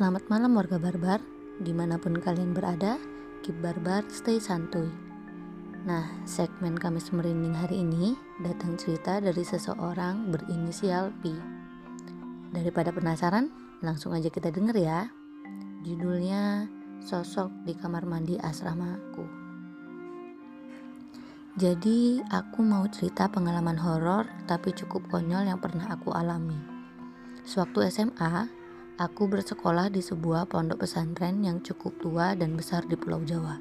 Selamat malam warga barbar, di mana pun kalian berada, keep barbar, stay santuy. Nah, segmen Kamis Merinding hari ini datang cerita dari seseorang berinisial P. Daripada penasaran, langsung aja kita denger ya. Judulnya Sosok di Kamar Mandi Asramaku. Jadi, aku mau cerita pengalaman horor tapi cukup konyol yang pernah aku alami. Sewaktu SMA, aku bersekolah di sebuah pondok pesantren yang cukup tua dan besar di Pulau Jawa.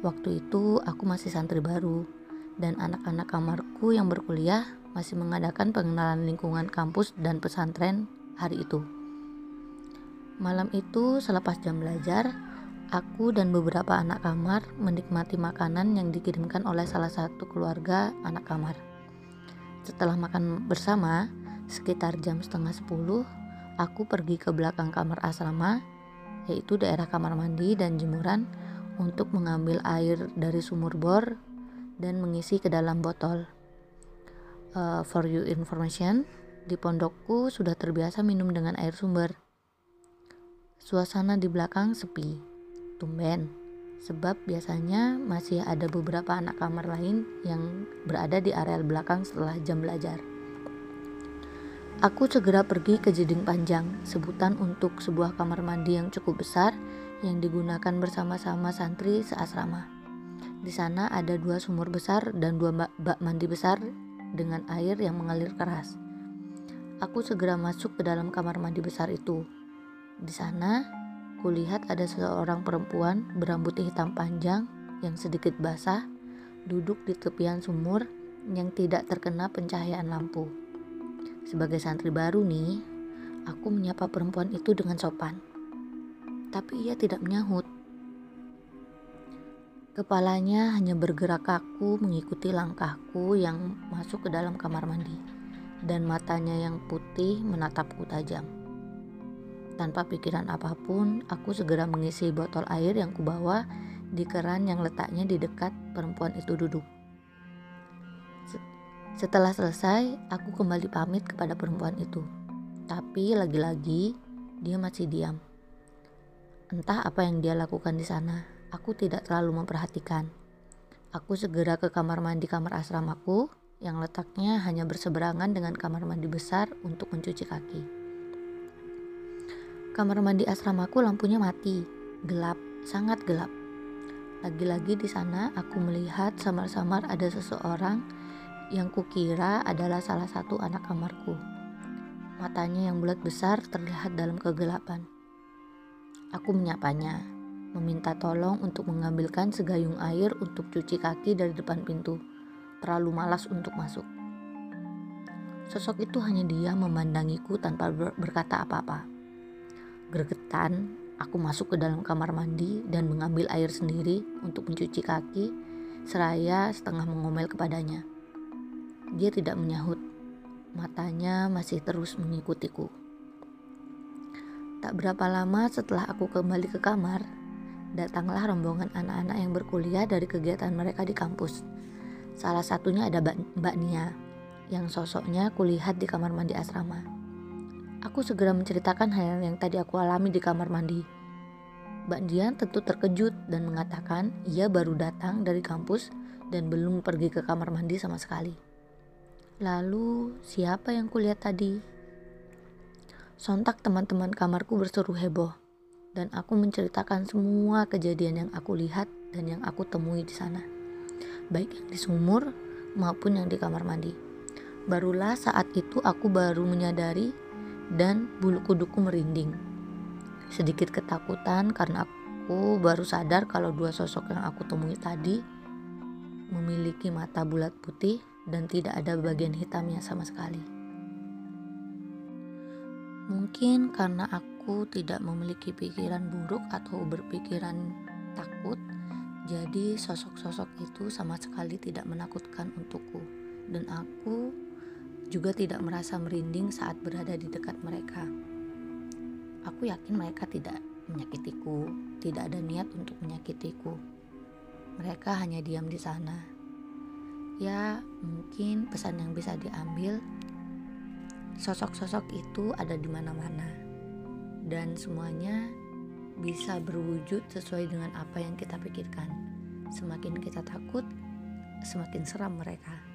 Waktu itu aku masih santri baru dan anak-anak kamarku yang berkuliah masih mengadakan pengenalan lingkungan kampus dan pesantren hari itu. Malam itu selepas jam belajar, aku dan beberapa anak kamar menikmati makanan yang dikirimkan oleh salah satu keluarga anak kamar. Setelah makan bersama, sekitar jam setengah sepuluh, aku pergi ke belakang kamar asrama, yaitu daerah kamar mandi dan jemuran, untuk mengambil air dari sumur bor dan mengisi ke dalam botol. Uh, for your information, di pondokku sudah terbiasa minum dengan air sumber. Suasana di belakang sepi, tumben, sebab biasanya masih ada beberapa anak kamar lain yang berada di areal belakang setelah jam belajar. Aku segera pergi ke Jeding Panjang, sebutan untuk sebuah kamar mandi yang cukup besar yang digunakan bersama-sama santri seasrama. Di sana ada dua sumur besar dan dua bak mandi besar dengan air yang mengalir keras. Aku segera masuk ke dalam kamar mandi besar itu. Di sana, kulihat ada seorang perempuan berambut hitam panjang yang sedikit basah duduk di tepian sumur yang tidak terkena pencahayaan lampu. Sebagai santri baru nih, aku menyapa perempuan itu dengan sopan. Tapi ia tidak menyahut. Kepalanya hanya bergerak kaku mengikuti langkahku yang masuk ke dalam kamar mandi. Dan matanya yang putih menatapku tajam. Tanpa pikiran apa pun, aku segera mengisi botol air yang kubawa di keran yang letaknya di dekat perempuan itu duduk. Setelah selesai, aku kembali pamit kepada perempuan itu. Tapi lagi-lagi dia masih diam. Entah apa yang dia lakukan di sana, aku tidak terlalu memperhatikan. Aku segera ke kamar mandi kamar asramaku yang letaknya hanya berseberangan dengan kamar mandi besar untuk mencuci kaki. Kamar mandi asramaku lampunya mati, gelap, sangat gelap. Lagi-lagi di sana aku melihat samar-samar ada seseorang yang kukira adalah salah satu anak kamarku. Matanya yang bulat besar terlihat dalam kegelapan. Aku menyapanya, meminta tolong untuk mengambilkan segayung air untuk cuci kaki dari depan pintu. Terlalu malas untuk masuk. Sosok itu hanya dia memandangiku tanpa berkata apa-apa. Gergetan, aku masuk ke dalam kamar mandi dan mengambil air sendiri untuk mencuci kaki, seraya setengah mengomel kepadanya. Dia tidak menyahut, matanya masih terus mengikutiku. Tak berapa lama setelah aku kembali ke kamar, datanglah rombongan anak-anak yang berkuliah dari kegiatan mereka di kampus. Salah satunya ada Mbak Nia, yang sosoknya kulihat di kamar mandi asrama. Aku segera menceritakan hal yang tadi aku alami di kamar mandi. Mbak Dian tentu terkejut dan mengatakan ia baru datang dari kampus dan belum pergi ke kamar mandi sama sekali. Lalu, siapa yang kulihat tadi? Sontak teman-teman kamarku berseru heboh, dan aku menceritakan semua kejadian yang aku lihat dan yang aku temui di sana, baik yang di sumur maupun yang di kamar mandi. Barulah saat itu aku baru menyadari dan bulu kuduku merinding. Sedikit ketakutan karena aku baru sadar kalau dua sosok yang aku temui tadi memiliki mata bulat putih dan tidak ada bagian hitamnya sama sekali. Mungkin karena aku tidak memiliki pikiran buruk atau berpikiran takut, jadi sosok-sosok itu sama sekali tidak menakutkan untukku, dan aku juga tidak merasa merinding saat berada di dekat mereka. Aku yakin mereka tidak menyakitiku, tidak ada niat untuk menyakitiku. Mereka hanya diam di sana. Ya, mungkin pesan yang bisa diambil, sosok-sosok itu ada di mana-mana. dan semuanya bisa berwujud sesuai dengan apa yang kita pikirkan. Semakin kita takut, semakin seram mereka.